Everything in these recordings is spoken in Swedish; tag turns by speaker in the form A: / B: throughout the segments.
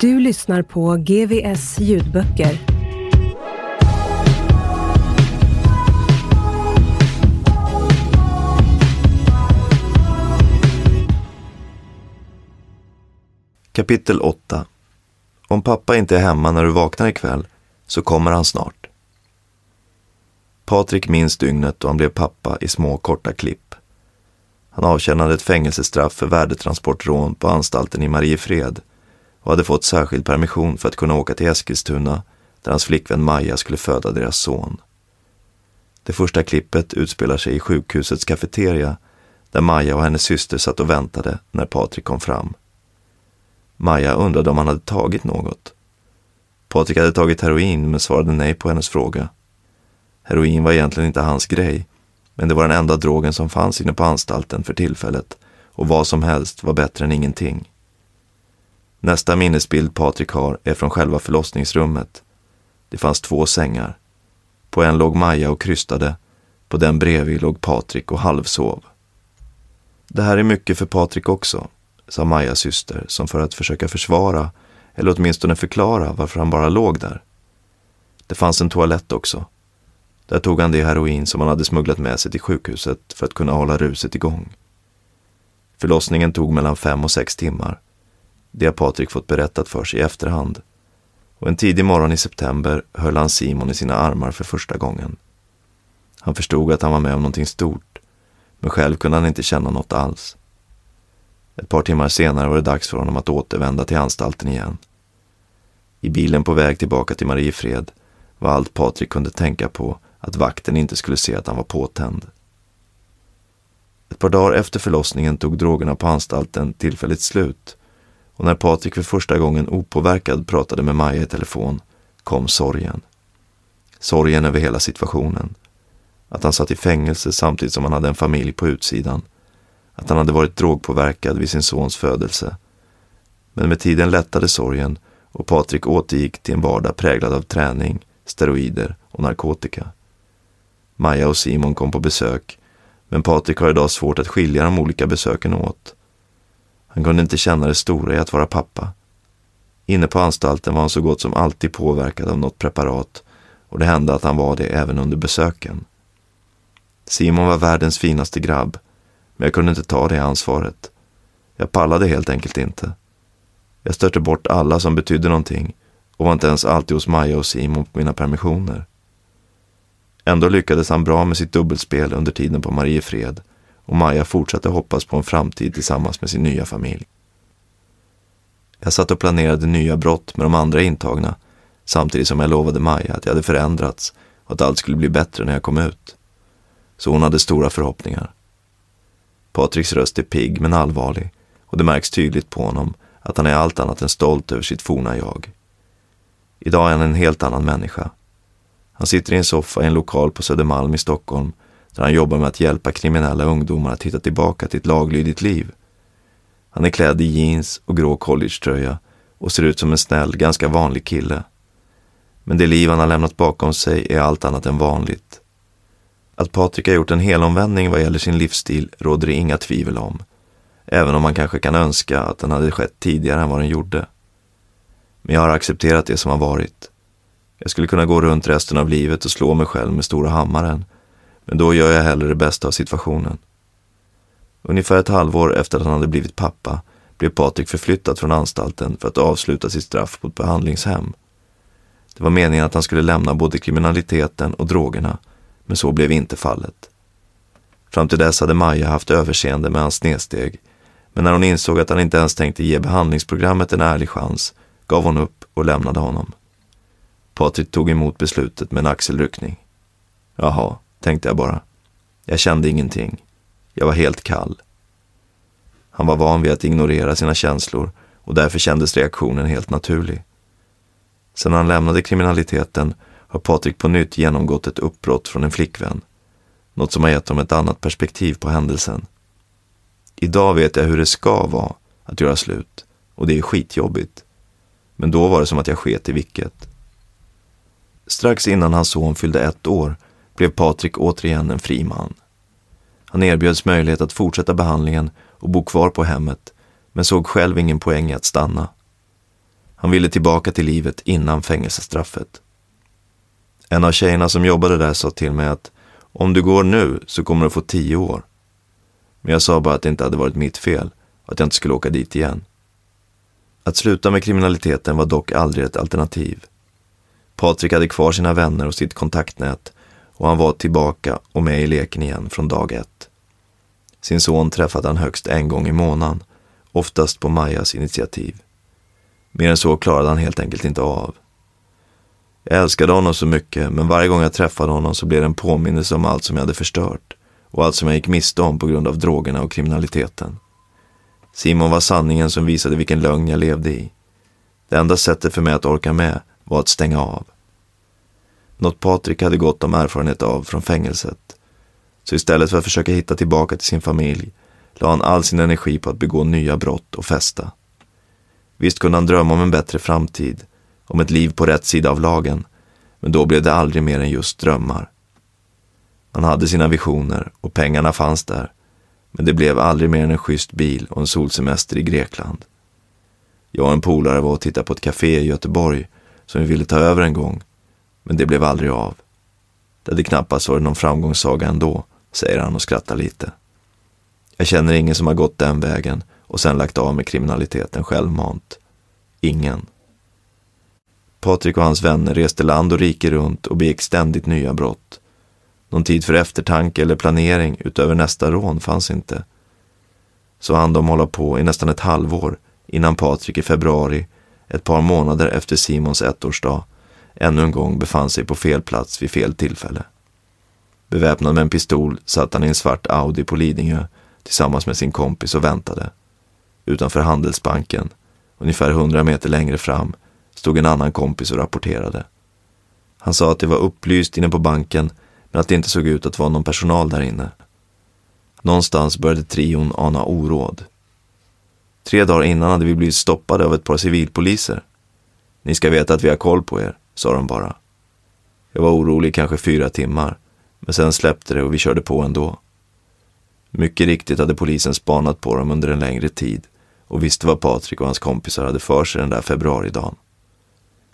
A: Du lyssnar på GVS ljudböcker.
B: Kapitel 8 Om pappa inte är hemma när du vaknar ikväll så kommer han snart. Patrik minns dygnet då han blev pappa i små korta klipp. Han avtjänade ett fängelsestraff för värdetransportrån på anstalten i Mariefred och hade fått särskild permission för att kunna åka till Eskilstuna där hans flickvän Maja skulle föda deras son. Det första klippet utspelar sig i sjukhusets kafeteria där Maja och hennes syster satt och väntade när Patrik kom fram. Maja undrade om han hade tagit något. Patrik hade tagit heroin men svarade nej på hennes fråga. Heroin var egentligen inte hans grej, men det var den enda drogen som fanns inne på anstalten för tillfället och vad som helst var bättre än ingenting. Nästa minnesbild Patrik har är från själva förlossningsrummet. Det fanns två sängar. På en låg Maja och krystade, på den bredvid låg Patrik och halvsov. Det här är mycket för Patrik också, sa Majas syster som för att försöka försvara eller åtminstone förklara varför han bara låg där. Det fanns en toalett också. Där tog han det heroin som han hade smugglat med sig till sjukhuset för att kunna hålla ruset igång. Förlossningen tog mellan fem och sex timmar. Det har Patrik fått berättat för sig i efterhand. Och en tidig morgon i september höll han Simon i sina armar för första gången. Han förstod att han var med om någonting stort, men själv kunde han inte känna något alls. Ett par timmar senare var det dags för honom att återvända till anstalten igen. I bilen på väg tillbaka till Mariefred var allt Patrik kunde tänka på att vakten inte skulle se att han var påtänd. Ett par dagar efter förlossningen tog drogerna på anstalten tillfälligt slut och när Patrik för första gången opåverkad pratade med Maja i telefon kom sorgen. Sorgen över hela situationen. Att han satt i fängelse samtidigt som han hade en familj på utsidan att han hade varit drogpåverkad vid sin sons födelse. Men med tiden lättade sorgen och Patrik återgick till en vardag präglad av träning, steroider och narkotika. Maja och Simon kom på besök, men Patrik har idag svårt att skilja de olika besöken åt. Han kunde inte känna det stora i att vara pappa. Inne på anstalten var han så gott som alltid påverkad av något preparat och det hände att han var det även under besöken. Simon var världens finaste grabb men jag kunde inte ta det ansvaret. Jag pallade helt enkelt inte. Jag stötte bort alla som betydde någonting och var inte ens alltid hos Maja och Simon på mina permissioner. Ändå lyckades han bra med sitt dubbelspel under tiden på Mariefred och Maja fortsatte hoppas på en framtid tillsammans med sin nya familj. Jag satt och planerade nya brott med de andra intagna samtidigt som jag lovade Maja att jag hade förändrats och att allt skulle bli bättre när jag kom ut. Så hon hade stora förhoppningar. Patriks röst är pigg men allvarlig och det märks tydligt på honom att han är allt annat än stolt över sitt forna jag. Idag är han en helt annan människa. Han sitter i en soffa i en lokal på Södermalm i Stockholm där han jobbar med att hjälpa kriminella ungdomar att hitta tillbaka till ett laglydigt liv. Han är klädd i jeans och grå collegetröja och ser ut som en snäll, ganska vanlig kille. Men det liv han har lämnat bakom sig är allt annat än vanligt. Att Patrik har gjort en helomvändning vad gäller sin livsstil råder det inga tvivel om. Även om man kanske kan önska att den hade skett tidigare än vad den gjorde. Men jag har accepterat det som har varit. Jag skulle kunna gå runt resten av livet och slå mig själv med stora hammaren. Men då gör jag hellre det bästa av situationen. Ungefär ett halvår efter att han hade blivit pappa blev Patrik förflyttad från anstalten för att avsluta sitt straff på ett behandlingshem. Det var meningen att han skulle lämna både kriminaliteten och drogerna, men så blev inte fallet. Fram till dess hade Maja haft överseende med hans snedsteg, men när hon insåg att han inte ens tänkte ge behandlingsprogrammet en ärlig chans gav hon upp och lämnade honom. Patrik tog emot beslutet med en axelryckning. Jaha, tänkte jag bara. Jag kände ingenting. Jag var helt kall. Han var van vid att ignorera sina känslor och därför kändes reaktionen helt naturlig. Sedan han lämnade kriminaliteten har Patrik på nytt genomgått ett uppbrott från en flickvän. Något som har gett honom ett annat perspektiv på händelsen. Idag vet jag hur det ska vara att göra slut och det är skitjobbigt. Men då var det som att jag sket i vilket. Strax innan hans son fyllde ett år blev Patrik återigen en fri man. Han erbjöds möjlighet att fortsätta behandlingen och bo kvar på hemmet, men såg själv ingen poäng i att stanna. Han ville tillbaka till livet innan fängelsestraffet. En av tjejerna som jobbade där sa till mig att om du går nu så kommer du få tio år. Men jag sa bara att det inte hade varit mitt fel och att jag inte skulle åka dit igen. Att sluta med kriminaliteten var dock aldrig ett alternativ. Patrik hade kvar sina vänner och sitt kontaktnät och han var tillbaka och med i leken igen från dag ett. Sin son träffade han högst en gång i månaden, oftast på Majas initiativ. Mer än så klarade han helt enkelt inte av. Jag älskade honom så mycket, men varje gång jag träffade honom så blev det en påminnelse om allt som jag hade förstört och allt som jag gick miste om på grund av drogerna och kriminaliteten. Simon var sanningen som visade vilken lögn jag levde i. Det enda sättet för mig att orka med var att stänga av. Något Patrik hade gott om erfarenhet av från fängelset. Så istället för att försöka hitta tillbaka till sin familj la han all sin energi på att begå nya brott och festa. Visst kunde han drömma om en bättre framtid, om ett liv på rätt sida av lagen, men då blev det aldrig mer än just drömmar. Han hade sina visioner och pengarna fanns där, men det blev aldrig mer än en schysst bil och en solsemester i Grekland. Jag och en polare var och tittade på ett café i Göteborg som vi ville ta över en gång, men det blev aldrig av. Det hade knappast varit någon framgångssaga ändå, säger han och skrattar lite. Jag känner ingen som har gått den vägen och sen lagt av med kriminaliteten självmant. Ingen. Patrik och hans vänner reste land och rike runt och begick ständigt nya brott. Någon tid för eftertanke eller planering utöver nästa rån fanns inte. Så hann de hålla på i nästan ett halvår innan Patrik i februari, ett par månader efter Simons ettårsdag, ännu en gång befann sig på fel plats vid fel tillfälle. Beväpnad med en pistol satt han i en svart Audi på Lidingö tillsammans med sin kompis och väntade. Utanför Handelsbanken, ungefär hundra meter längre fram, stod en annan kompis och rapporterade. Han sa att det var upplyst inne på banken men att det inte såg ut att vara någon personal där inne. Någonstans började trion ana oråd. Tre dagar innan hade vi blivit stoppade av ett par civilpoliser. Ni ska veta att vi har koll på er, sa de bara. Jag var orolig kanske fyra timmar, men sen släppte det och vi körde på ändå. Mycket riktigt hade polisen spanat på dem under en längre tid och visste vad Patrik och hans kompisar hade för sig den där februaridagen.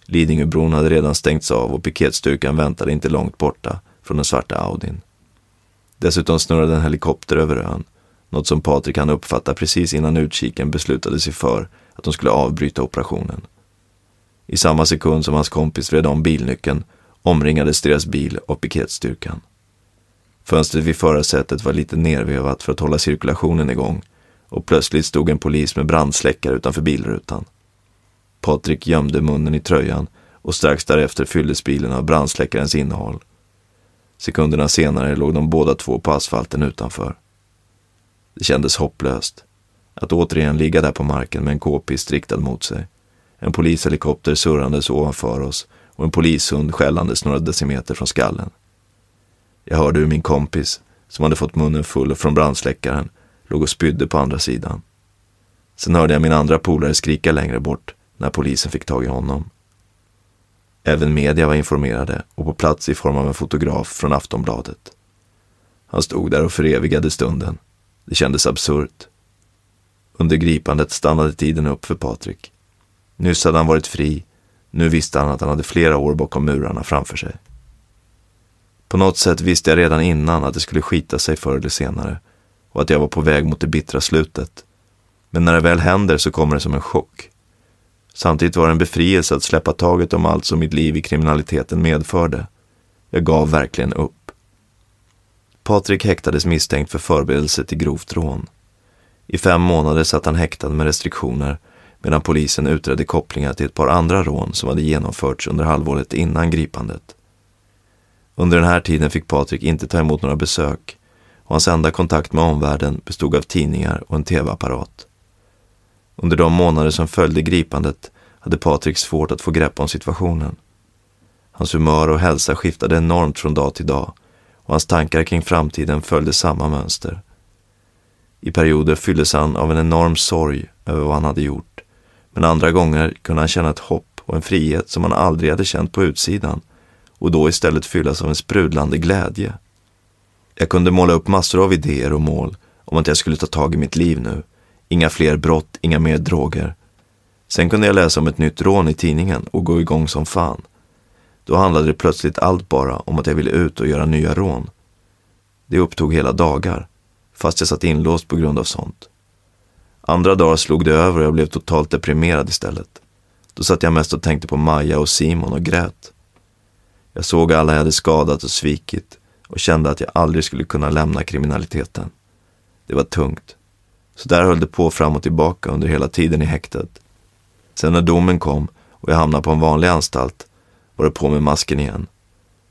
B: Lidingöbron hade redan stängts av och piketstyrkan väntade inte långt borta från den svarta Audin. Dessutom snurrade en helikopter över ön, något som Patrik hann uppfatta precis innan utkiken beslutade sig för att de skulle avbryta operationen. I samma sekund som hans kompis vred om bilnyckeln omringades deras bil av piketstyrkan. Fönstret vid förarsätet var lite nervevat för att hålla cirkulationen igång och plötsligt stod en polis med brandsläckare utanför bilrutan. Patrik gömde munnen i tröjan och strax därefter fylldes bilen av brandsläckarens innehåll. Sekunderna senare låg de båda två på asfalten utanför. Det kändes hopplöst. Att återigen ligga där på marken med en k-pist riktad mot sig. En polishelikopter surrandes ovanför oss och en polishund skällandes några decimeter från skallen. Jag hörde hur min kompis, som hade fått munnen full från brandsläckaren, låg och spydde på andra sidan. Sen hörde jag min andra polare skrika längre bort när polisen fick tag i honom. Även media var informerade och på plats i form av en fotograf från Aftonbladet. Han stod där och förevigade stunden. Det kändes absurt. Under gripandet stannade tiden upp för Patrik. Nyss hade han varit fri. Nu visste han att han hade flera år bakom murarna framför sig. På något sätt visste jag redan innan att det skulle skita sig förr eller senare. och att jag var på väg mot det bittra slutet. Men när det väl händer så kommer det som en chock. Samtidigt var det en befrielse att släppa taget om allt som mitt liv i kriminaliteten medförde. Jag gav verkligen upp. Patrik häktades misstänkt för förberedelse till grovt rån. I fem månader satt han häktad med restriktioner medan polisen utredde kopplingar till ett par andra rån som hade genomförts under halvåret innan gripandet. Under den här tiden fick Patrik inte ta emot några besök och hans enda kontakt med omvärlden bestod av tidningar och en tv-apparat. Under de månader som följde gripandet hade Patrik svårt att få grepp om situationen. Hans humör och hälsa skiftade enormt från dag till dag och hans tankar kring framtiden följde samma mönster. I perioder fylldes han av en enorm sorg över vad han hade gjort, men andra gånger kunde han känna ett hopp och en frihet som han aldrig hade känt på utsidan och då istället fyllas av en sprudlande glädje. Jag kunde måla upp massor av idéer och mål om att jag skulle ta tag i mitt liv nu. Inga fler brott, inga mer droger. Sen kunde jag läsa om ett nytt rån i tidningen och gå igång som fan. Då handlade det plötsligt allt bara om att jag ville ut och göra nya rån. Det upptog hela dagar, fast jag satt inlåst på grund av sånt. Andra dagar slog det över och jag blev totalt deprimerad istället. Då satt jag mest och tänkte på Maja och Simon och grät. Jag såg alla jag hade skadat och svikit och kände att jag aldrig skulle kunna lämna kriminaliteten. Det var tungt. Så där höll det på fram och tillbaka under hela tiden i häktet. Sen när domen kom och jag hamnade på en vanlig anstalt var det på med masken igen.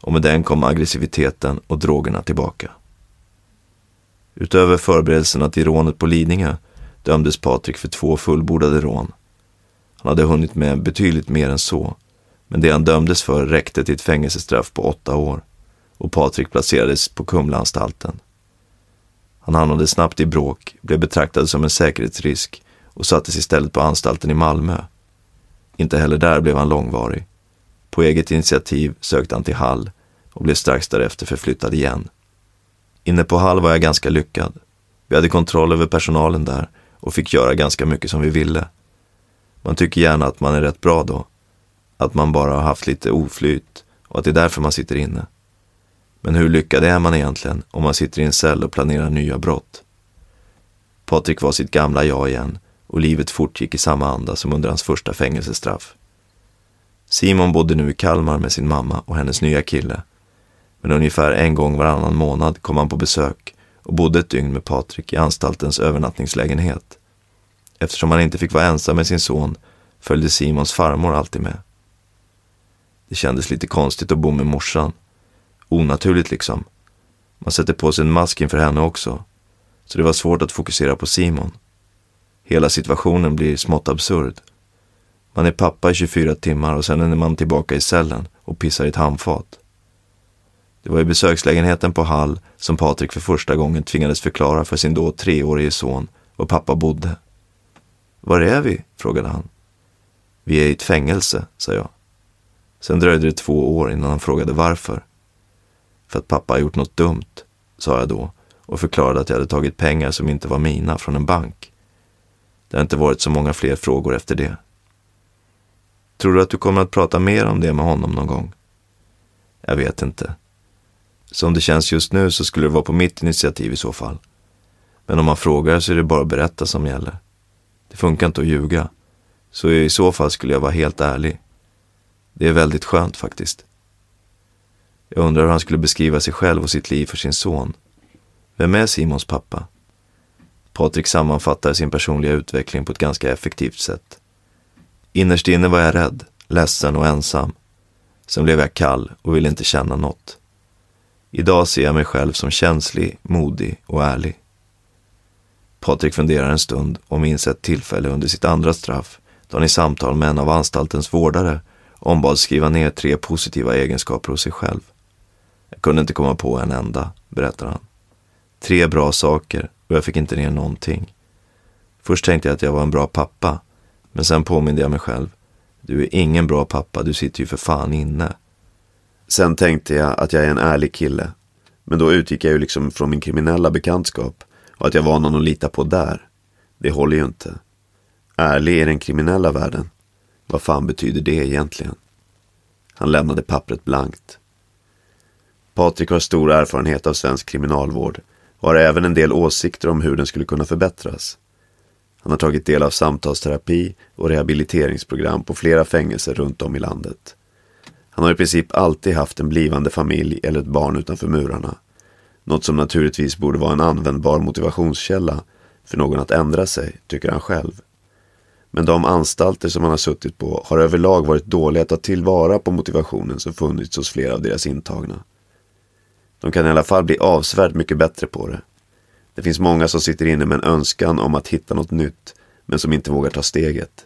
B: Och med den kom aggressiviteten och drogerna tillbaka. Utöver förberedelserna till rånet på Lidingö dömdes Patrik för två fullbordade rån. Han hade hunnit med betydligt mer än så, men det han dömdes för räckte till ett fängelsestraff på åtta år och Patrik placerades på Kumlaanstalten. Han hamnade snabbt i bråk, blev betraktad som en säkerhetsrisk och sattes istället på anstalten i Malmö. Inte heller där blev han långvarig. På eget initiativ sökte han till Hall och blev strax därefter förflyttad igen. Inne på Hall var jag ganska lyckad. Vi hade kontroll över personalen där och fick göra ganska mycket som vi ville. Man tycker gärna att man är rätt bra då. Att man bara har haft lite oflyt och att det är därför man sitter inne. Men hur lyckad är man egentligen om man sitter i en cell och planerar nya brott? Patrik var sitt gamla jag igen och livet fortgick i samma anda som under hans första fängelsestraff. Simon bodde nu i Kalmar med sin mamma och hennes nya kille. Men ungefär en gång varannan månad kom han på besök och bodde ett dygn med Patrik i anstaltens övernattningslägenhet. Eftersom han inte fick vara ensam med sin son följde Simons farmor alltid med. Det kändes lite konstigt att bo med morsan. Onaturligt liksom. Man sätter på sig en mask inför henne också. Så det var svårt att fokusera på Simon. Hela situationen blir smått absurd. Man är pappa i 24 timmar och sen är man tillbaka i cellen och pissar i ett handfat. Det var i besökslägenheten på Hall som Patrik för första gången tvingades förklara för sin då treårige son var pappa bodde. Var är vi? frågade han. Vi är i ett fängelse, sa jag. Sen dröjde det två år innan han frågade varför. För att pappa har gjort något dumt, sa jag då och förklarade att jag hade tagit pengar som inte var mina från en bank. Det har inte varit så många fler frågor efter det. Tror du att du kommer att prata mer om det med honom någon gång? Jag vet inte. Som det känns just nu så skulle det vara på mitt initiativ i så fall. Men om man frågar så är det bara att berätta som gäller. Det funkar inte att ljuga. Så i så fall skulle jag vara helt ärlig. Det är väldigt skönt faktiskt. Jag undrar hur han skulle beskriva sig själv och sitt liv för sin son. Vem är Simons pappa? Patrik sammanfattar sin personliga utveckling på ett ganska effektivt sätt. Innerst inne var jag rädd, ledsen och ensam. Sen blev jag kall och ville inte känna något. Idag ser jag mig själv som känslig, modig och ärlig. Patrik funderar en stund och minns ett tillfälle under sitt andra straff då han i samtal med en av anstaltens vårdare ombads skriva ner tre positiva egenskaper hos sig själv. Jag kunde inte komma på en enda, berättar han. Tre bra saker och jag fick inte ner någonting. Först tänkte jag att jag var en bra pappa, men sen påminde jag mig själv. Du är ingen bra pappa, du sitter ju för fan inne. Sen tänkte jag att jag är en ärlig kille. Men då utgick jag ju liksom från min kriminella bekantskap och att jag var någon att lita på där. Det håller ju inte. Ärlig i den kriminella världen. Vad fan betyder det egentligen? Han lämnade pappret blankt. Patrik har stor erfarenhet av svensk kriminalvård.
C: och har även en del åsikter om hur den skulle kunna förbättras. Han har tagit del av samtalsterapi och rehabiliteringsprogram på flera fängelser runt om i landet. Han har i princip alltid haft en blivande familj eller ett barn utanför murarna. Något som naturligtvis borde vara en användbar motivationskälla för någon att ändra sig, tycker han själv. Men de anstalter som han har suttit på har överlag varit dåliga att ta tillvara på motivationen som funnits hos flera av deras intagna. De kan i alla fall bli avsevärt mycket bättre på det. Det finns många som sitter inne med en önskan om att hitta något nytt, men som inte vågar ta steget.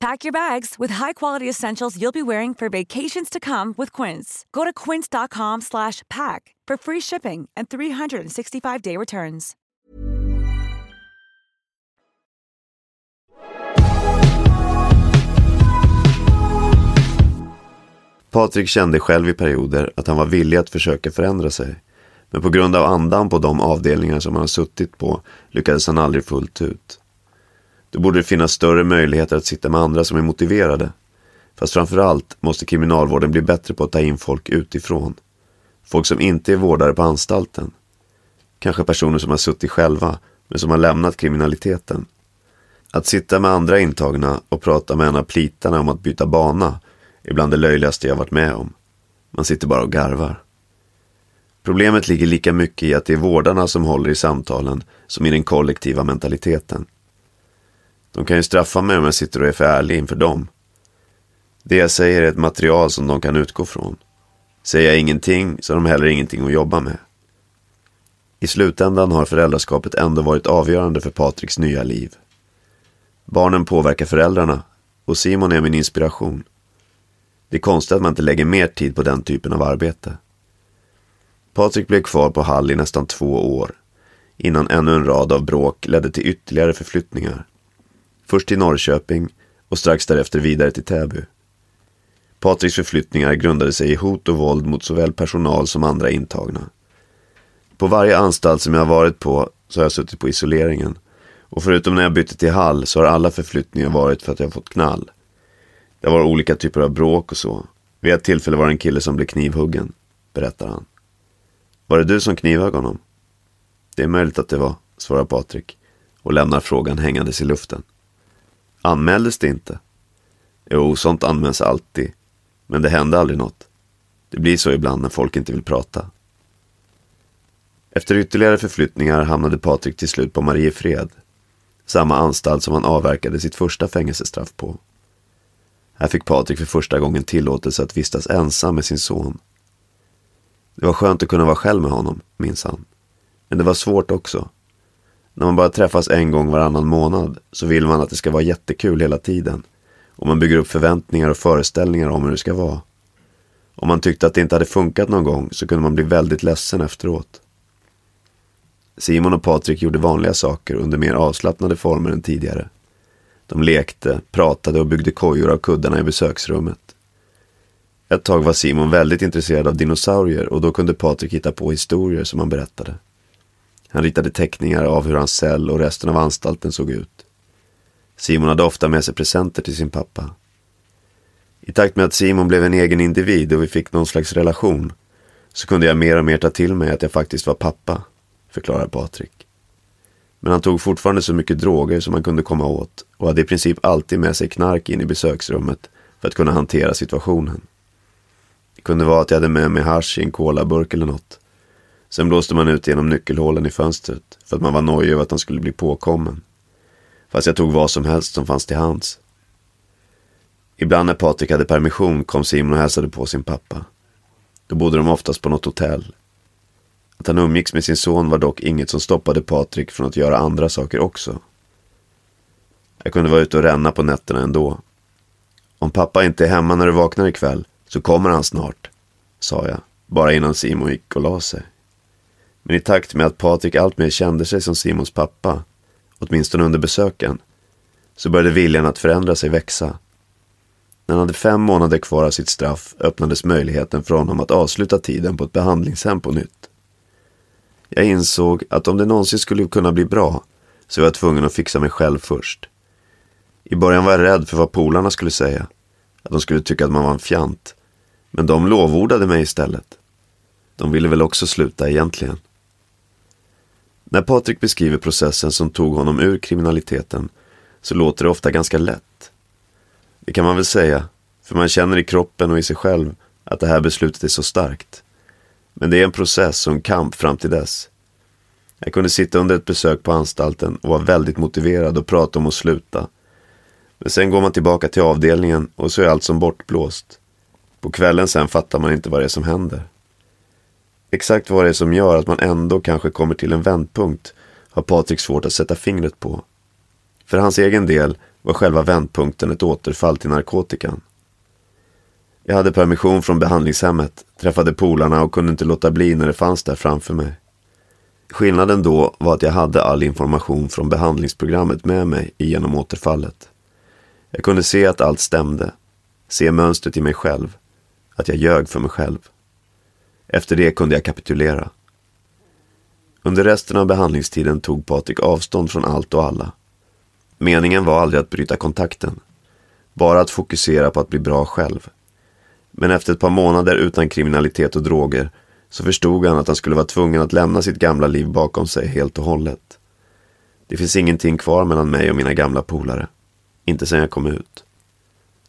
D: Pack your bags with high-quality essentials you'll be wearing for vacations to come with Quince. Go to quince.com/pack for free shipping and 365-day returns.
C: Patrik kände själv i perioder att han var villig att försöka förändra sig. Men på grund av andan på de avdelningar som han har suttit på lyckades han aldrig fullt ut. Då borde det finnas större möjligheter att sitta med andra som är motiverade. Fast framförallt måste kriminalvården bli bättre på att ta in folk utifrån. Folk som inte är vårdare på anstalten. Kanske personer som har suttit själva, men som har lämnat kriminaliteten. Att sitta med andra intagna och prata med en av plitarna om att byta bana är bland det löjligaste jag varit med om. Man sitter bara och garvar. Problemet ligger lika mycket i att det är vårdarna som håller i samtalen som i den kollektiva mentaliteten. De kan ju straffa mig om jag sitter och är för ärlig inför dem. Det jag säger är ett material som de kan utgå från. Säger jag ingenting så har de heller ingenting att jobba med. I slutändan har föräldraskapet ändå varit avgörande för Patriks nya liv. Barnen påverkar föräldrarna och Simon är min inspiration. Det är konstigt att man inte lägger mer tid på den typen av arbete. Patrik blev kvar på Hall i nästan två år innan ännu en rad av bråk ledde till ytterligare förflyttningar. Först till Norrköping och strax därefter vidare till Täby. Patriks förflyttningar grundade sig i hot och våld mot såväl personal som andra intagna. På varje anstalt som jag har varit på så har jag suttit på isoleringen. Och förutom när jag bytte till Hall så har alla förflyttningar varit för att jag har fått knall. Det var olika typer av bråk och så. Vid ett tillfälle var det en kille som blev knivhuggen, berättar han. Var det du som knivhögg honom? Det är möjligt att det var, svarar Patrik och lämnar frågan hängandes i luften. Anmäldes det inte? Jo, sånt anmäls alltid. Men det hände aldrig något. Det blir så ibland när folk inte vill prata. Efter ytterligare förflyttningar hamnade Patrik till slut på Mariefred. Samma anstalt som han avverkade sitt första fängelsestraff på. Här fick Patrik för första gången tillåtelse att vistas ensam med sin son. Det var skönt att kunna vara själv med honom, minns han. Men det var svårt också. När man bara träffas en gång varannan månad så vill man att det ska vara jättekul hela tiden. Och man bygger upp förväntningar och föreställningar om hur det ska vara. Om man tyckte att det inte hade funkat någon gång så kunde man bli väldigt ledsen efteråt. Simon och Patrik gjorde vanliga saker under mer avslappnade former än tidigare. De lekte, pratade och byggde kojor av kuddarna i besöksrummet. Ett tag var Simon väldigt intresserad av dinosaurier och då kunde Patrik hitta på historier som han berättade. Han ritade teckningar av hur hans cell och resten av anstalten såg ut. Simon hade ofta med sig presenter till sin pappa. I takt med att Simon blev en egen individ och vi fick någon slags relation så kunde jag mer och mer ta till mig att jag faktiskt var pappa, förklarar Patrik. Men han tog fortfarande så mycket droger som han kunde komma åt och hade i princip alltid med sig knark in i besöksrummet för att kunna hantera situationen. Det kunde vara att jag hade med mig hasch i en kolaburk eller något. Sen blåste man ut genom nyckelhålen i fönstret för att man var nojig över att han skulle bli påkommen. Fast jag tog vad som helst som fanns till hands. Ibland när Patrik hade permission kom Simon och hälsade på sin pappa. Då bodde de oftast på något hotell. Att han umgicks med sin son var dock inget som stoppade Patrik från att göra andra saker också. Jag kunde vara ute och ränna på nätterna ändå. Om pappa inte är hemma när du vaknar ikväll så kommer han snart, sa jag, bara innan Simon gick och la sig. Men i takt med att Patrik alltmer kände sig som Simons pappa, åtminstone under besöken, så började viljan att förändra sig växa. När han hade fem månader kvar av sitt straff öppnades möjligheten för honom att avsluta tiden på ett behandlingshem på nytt. Jag insåg att om det någonsin skulle kunna bli bra så var jag tvungen att fixa mig själv först. I början var jag rädd för vad polarna skulle säga. Att de skulle tycka att man var en fjant. Men de lovordade mig istället. De ville väl också sluta egentligen. När Patrik beskriver processen som tog honom ur kriminaliteten så låter det ofta ganska lätt. Det kan man väl säga, för man känner i kroppen och i sig själv att det här beslutet är så starkt. Men det är en process och en kamp fram till dess. Jag kunde sitta under ett besök på anstalten och var väldigt motiverad och prata om att sluta. Men sen går man tillbaka till avdelningen och så är allt som bortblåst. På kvällen sen fattar man inte vad det är som händer. Exakt vad det är som gör att man ändå kanske kommer till en vändpunkt har Patrik svårt att sätta fingret på. För hans egen del var själva vändpunkten ett återfall till narkotikan. Jag hade permission från behandlingshemmet, träffade polarna och kunde inte låta bli när det fanns där framför mig. Skillnaden då var att jag hade all information från behandlingsprogrammet med mig genom återfallet. Jag kunde se att allt stämde, se mönstret i mig själv, att jag ljög för mig själv. Efter det kunde jag kapitulera. Under resten av behandlingstiden tog Patrik avstånd från allt och alla. Meningen var aldrig att bryta kontakten, bara att fokusera på att bli bra själv. Men efter ett par månader utan kriminalitet och droger så förstod han att han skulle vara tvungen att lämna sitt gamla liv bakom sig helt och hållet. Det finns ingenting kvar mellan mig och mina gamla polare. Inte sen jag kom ut.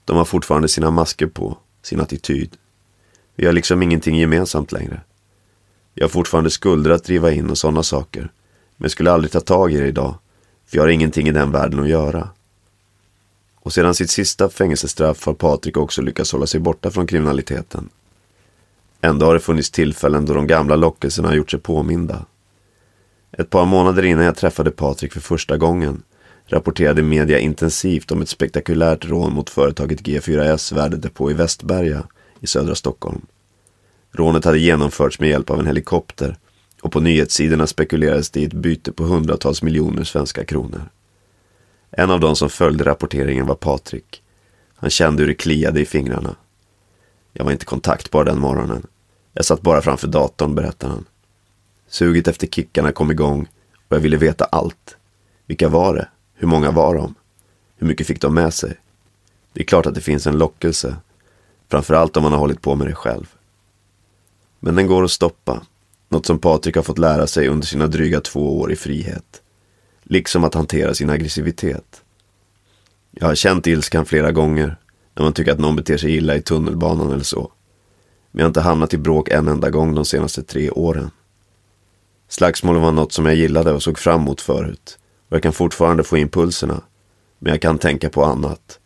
C: De har fortfarande sina masker på, sin attityd. Vi har liksom ingenting gemensamt längre. Jag har fortfarande skulder att driva in och sådana saker. Men skulle aldrig ta tag i det idag. För jag har ingenting i den världen att göra. Och sedan sitt sista fängelsestraff har Patrik också lyckats hålla sig borta från kriminaliteten. Ändå har det funnits tillfällen då de gamla lockelserna har gjort sig påminda. Ett par månader innan jag träffade Patrik för första gången rapporterade media intensivt om ett spektakulärt rån mot företaget G4S värdedepå i Västberga i södra Stockholm. Rånet hade genomförts med hjälp av en helikopter och på nyhetssidorna spekulerades det i ett byte på hundratals miljoner svenska kronor. En av de som följde rapporteringen var Patrik. Han kände hur det kliade i fingrarna. Jag var inte kontaktbar den morgonen. Jag satt bara framför datorn, berättar han. Suget efter kickarna kom igång och jag ville veta allt. Vilka var det? Hur många var de? Hur mycket fick de med sig? Det är klart att det finns en lockelse. Framförallt om man har hållit på med det själv. Men den går att stoppa. Något som Patrik har fått lära sig under sina dryga två år i frihet. Liksom att hantera sin aggressivitet. Jag har känt ilskan flera gånger när man tycker att någon beter sig illa i tunnelbanan eller så. Men jag har inte hamnat i bråk en enda gång de senaste tre åren. Slagsmål var något som jag gillade och såg fram emot förut. Och jag kan fortfarande få impulserna. Men jag kan tänka på annat.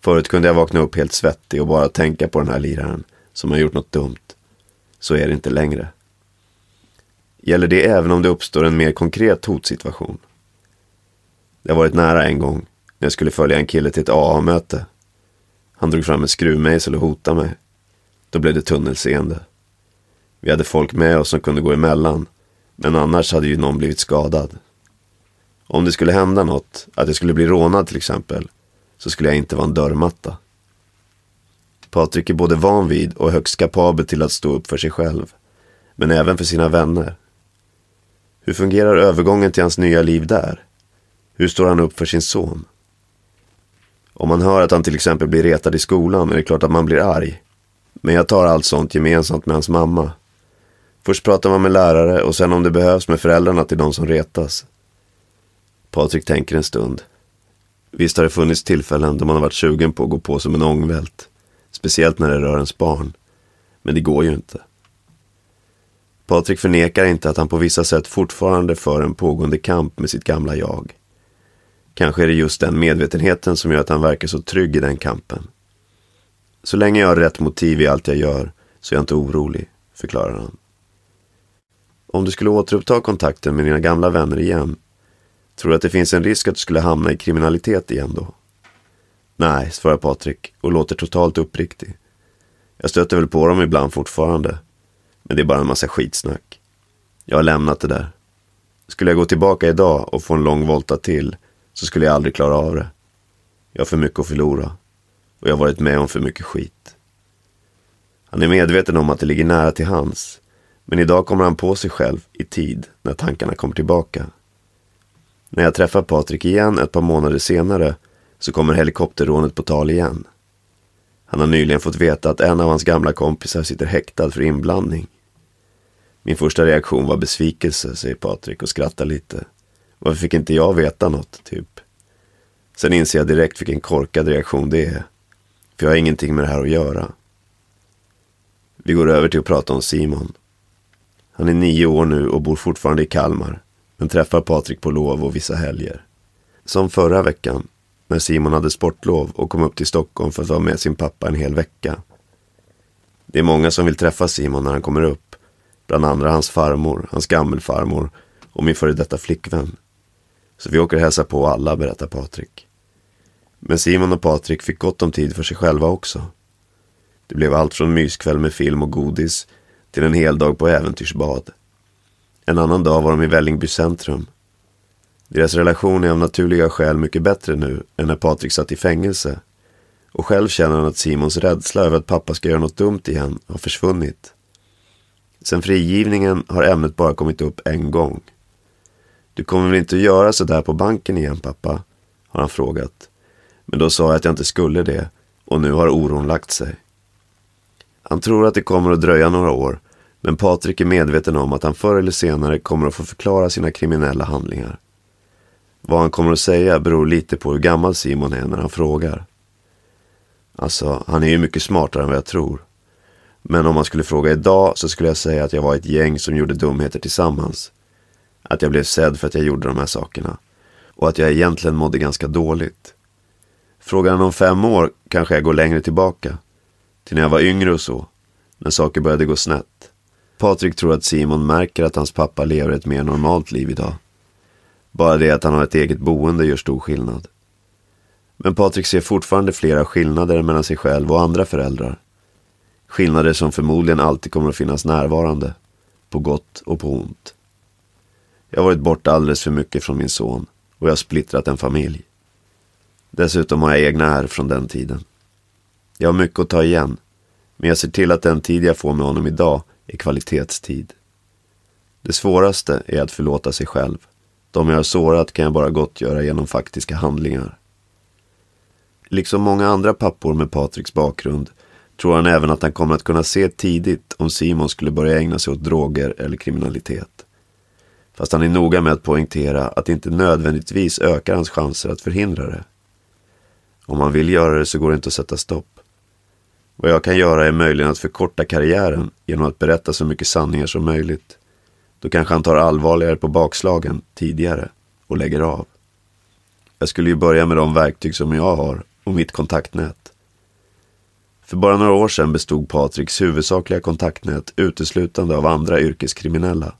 C: Förut kunde jag vakna upp helt svettig och bara tänka på den här liraren som har gjort något dumt. Så är det inte längre. Gäller det även om det uppstår en mer konkret hotsituation? Det har varit nära en gång när jag skulle följa en kille till ett AA-möte. Han drog fram en skruvmejsel och hotade mig. Då blev det tunnelseende. Vi hade folk med oss som kunde gå emellan. Men annars hade ju någon blivit skadad. Om det skulle hända något, att jag skulle bli rånad till exempel, så skulle jag inte vara en dörrmatta. Patrik är både van vid och högst kapabel till att stå upp för sig själv. Men även för sina vänner. Hur fungerar övergången till hans nya liv där? Hur står han upp för sin son? Om man hör att han till exempel blir retad i skolan är det klart att man blir arg. Men jag tar allt sånt gemensamt med hans mamma. Först pratar man med lärare och sen om det behövs med föräldrarna till de som retas. Patrik tänker en stund. Visst har det funnits tillfällen då man har varit sugen på att gå på som en ångvält. Speciellt när det rör ens barn. Men det går ju inte. Patrik förnekar inte att han på vissa sätt fortfarande för en pågående kamp med sitt gamla jag. Kanske är det just den medvetenheten som gör att han verkar så trygg i den kampen. Så länge jag har rätt motiv i allt jag gör så är jag inte orolig, förklarar han. Om du skulle återuppta kontakten med dina gamla vänner igen, tror du att det finns en risk att du skulle hamna i kriminalitet igen då? Nej, svarar Patrik och låter totalt uppriktig. Jag stöter väl på dem ibland fortfarande. Men det är bara en massa skitsnack. Jag har lämnat det där. Skulle jag gå tillbaka idag och få en lång volta till så skulle jag aldrig klara av det. Jag har för mycket att förlora. Och jag har varit med om för mycket skit. Han är medveten om att det ligger nära till hans. Men idag kommer han på sig själv i tid när tankarna kommer tillbaka. När jag träffar Patrik igen ett par månader senare så kommer helikopterrånet på tal igen. Han har nyligen fått veta att en av hans gamla kompisar sitter häktad för inblandning. Min första reaktion var besvikelse, säger Patrik och skrattar lite. Varför fick inte jag veta något, typ? Sen inser jag direkt vilken korkad reaktion det är. För jag har ingenting med det här att göra. Vi går över till att prata om Simon. Han är nio år nu och bor fortfarande i Kalmar. Men träffar Patrik på lov och vissa helger. Som förra veckan, när Simon hade sportlov och kom upp till Stockholm för att vara med sin pappa en hel vecka. Det är många som vill träffa Simon när han kommer upp. Bland andra hans farmor, hans gammelfarmor och min före detta flickvän. Så vi åker och hälsar på alla, berättar Patrik. Men Simon och Patrik fick gott om tid för sig själva också. Det blev allt från myskväll med film och godis till en hel dag på äventyrsbad. En annan dag var de i Vällingby centrum. Deras relation är av naturliga skäl mycket bättre nu än när Patrik satt i fängelse. Och själv känner han att Simons rädsla över att pappa ska göra något dumt igen har försvunnit. Sen frigivningen har ämnet bara kommit upp en gång. Du kommer väl inte att göra sådär på banken igen pappa? Har han frågat. Men då sa jag att jag inte skulle det och nu har oron lagt sig. Han tror att det kommer att dröja några år men Patrik är medveten om att han förr eller senare kommer att få förklara sina kriminella handlingar. Vad han kommer att säga beror lite på hur gammal Simon är när han frågar. Alltså, han är ju mycket smartare än vad jag tror. Men om man skulle fråga idag så skulle jag säga att jag var ett gäng som gjorde dumheter tillsammans. Att jag blev sedd för att jag gjorde de här sakerna. Och att jag egentligen mådde ganska dåligt. Frågar han om fem år kanske jag går längre tillbaka. Till när jag var yngre och så. När saker började gå snett. Patrik tror att Simon märker att hans pappa lever ett mer normalt liv idag. Bara det att han har ett eget boende gör stor skillnad. Men Patrik ser fortfarande flera skillnader mellan sig själv och andra föräldrar. Skillnader som förmodligen alltid kommer att finnas närvarande. På gott och på ont. Jag har varit borta alldeles för mycket från min son och jag har splittrat en familj. Dessutom har jag egna ärr från den tiden. Jag har mycket att ta igen, men jag ser till att den tid jag får med honom idag i kvalitetstid. Det svåraste är att förlåta sig själv. De jag har sårat kan jag bara gottgöra genom faktiska handlingar. Liksom många andra pappor med Patriks bakgrund tror han även att han kommer att kunna se tidigt om Simon skulle börja ägna sig åt droger eller kriminalitet. Fast han är noga med att poängtera att det inte nödvändigtvis ökar hans chanser att förhindra det. Om man vill göra det så går det inte att sätta stopp. Vad jag kan göra är möjligen att förkorta karriären genom att berätta så mycket sanningar som möjligt. Då kanske han tar allvarligare på bakslagen tidigare och lägger av. Jag skulle ju börja med de verktyg som jag har och mitt kontaktnät. För bara några år sedan bestod Patriks huvudsakliga kontaktnät uteslutande av andra yrkeskriminella.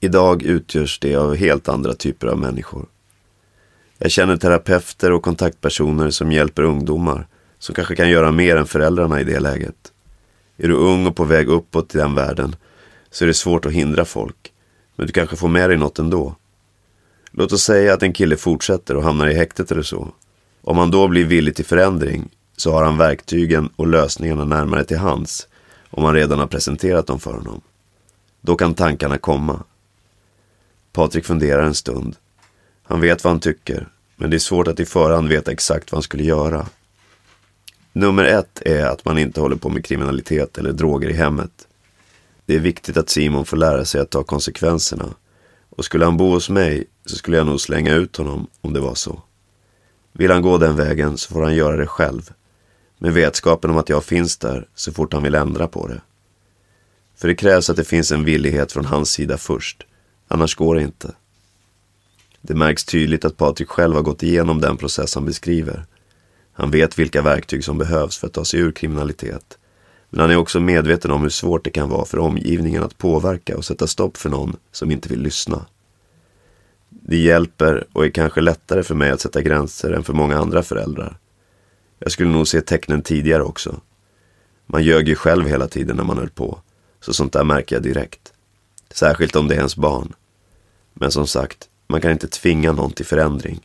C: Idag utgörs det av helt andra typer av människor. Jag känner terapeuter och kontaktpersoner som hjälper ungdomar som kanske kan göra mer än föräldrarna i det läget. Är du ung och på väg uppåt i den världen så är det svårt att hindra folk. Men du kanske får med dig något ändå. Låt oss säga att en kille fortsätter och hamnar i häktet eller så. Om han då blir villig till förändring så har han verktygen och lösningarna närmare till hands om han redan har presenterat dem för honom. Då kan tankarna komma. Patrik funderar en stund. Han vet vad han tycker, men det är svårt att i förhand veta exakt vad han skulle göra. Nummer ett är att man inte håller på med kriminalitet eller droger i hemmet. Det är viktigt att Simon får lära sig att ta konsekvenserna. Och skulle han bo hos mig så skulle jag nog slänga ut honom om det var så. Vill han gå den vägen så får han göra det själv. Med vetskapen om att jag finns där så fort han vill ändra på det. För det krävs att det finns en villighet från hans sida först. Annars går det inte. Det märks tydligt att Patrik själv har gått igenom den process han beskriver. Han vet vilka verktyg som behövs för att ta sig ur kriminalitet. Men han är också medveten om hur svårt det kan vara för omgivningen att påverka och sätta stopp för någon som inte vill lyssna. Det hjälper och är kanske lättare för mig att sätta gränser än för många andra föräldrar. Jag skulle nog se tecknen tidigare också. Man ljög ju själv hela tiden när man höll på, så sånt där märker jag direkt. Särskilt om det är ens barn. Men som sagt, man kan inte tvinga någon till förändring.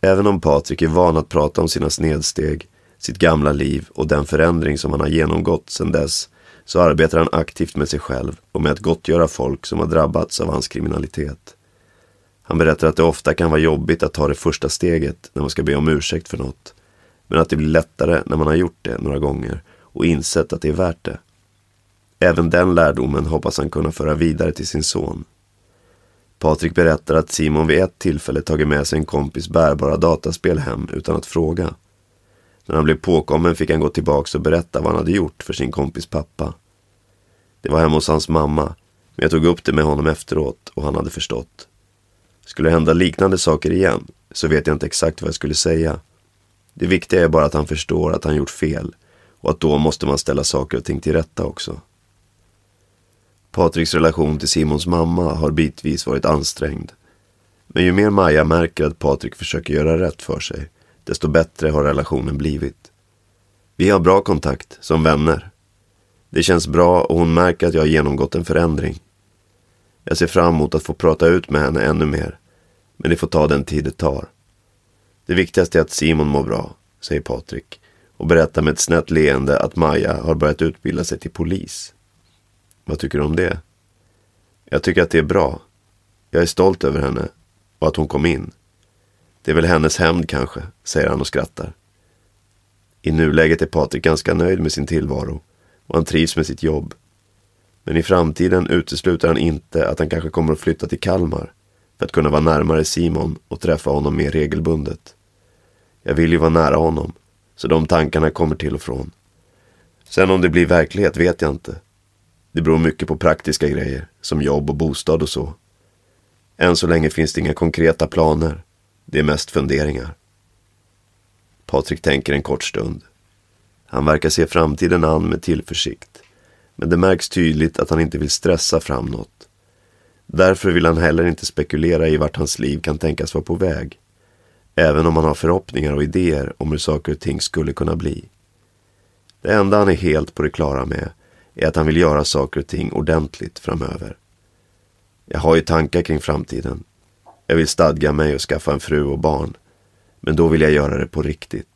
C: Även om Patrik är van att prata om sina snedsteg, sitt gamla liv och den förändring som han har genomgått sedan dess, så arbetar han aktivt med sig själv och med att gottgöra folk som har drabbats av hans kriminalitet. Han berättar att det ofta kan vara jobbigt att ta det första steget när man ska be om ursäkt för något. Men att det blir lättare när man har gjort det några gånger och insett att det är värt det. Även den lärdomen hoppas han kunna föra vidare till sin son. Patrik berättar att Simon vid ett tillfälle tagit med sig en kompis bärbara dataspel hem utan att fråga. När han blev påkommen fick han gå tillbaks och berätta vad han hade gjort för sin kompis pappa. Det var hemma hos hans mamma, men jag tog upp det med honom efteråt och han hade förstått. Skulle hända liknande saker igen så vet jag inte exakt vad jag skulle säga. Det viktiga är bara att han förstår att han gjort fel och att då måste man ställa saker och ting till rätta också. Patriks relation till Simons mamma har bitvis varit ansträngd. Men ju mer Maja märker att Patrik försöker göra rätt för sig, desto bättre har relationen blivit. Vi har bra kontakt, som vänner. Det känns bra och hon märker att jag har genomgått en förändring. Jag ser fram emot att få prata ut med henne ännu mer. Men det får ta den tid det tar. Det viktigaste är att Simon mår bra, säger Patrik och berättar med ett snett leende att Maja har börjat utbilda sig till polis. Vad tycker du om det? Jag tycker att det är bra. Jag är stolt över henne och att hon kom in. Det är väl hennes hämnd kanske, säger han och skrattar. I nuläget är Patrik ganska nöjd med sin tillvaro och han trivs med sitt jobb. Men i framtiden utesluter han inte att han kanske kommer att flytta till Kalmar för att kunna vara närmare Simon och träffa honom mer regelbundet. Jag vill ju vara nära honom, så de tankarna kommer till och från. Sen om det blir verklighet vet jag inte. Det beror mycket på praktiska grejer, som jobb och bostad och så. Än så länge finns det inga konkreta planer. Det är mest funderingar. Patrik tänker en kort stund. Han verkar se framtiden an med tillförsikt. Men det märks tydligt att han inte vill stressa fram något. Därför vill han heller inte spekulera i vart hans liv kan tänkas vara på väg. Även om han har förhoppningar och idéer om hur saker och ting skulle kunna bli. Det enda han är helt på det klara med är att han vill göra saker och ting ordentligt framöver. Jag har ju tankar kring framtiden. Jag vill stadga mig och skaffa en fru och barn. Men då vill jag göra det på riktigt.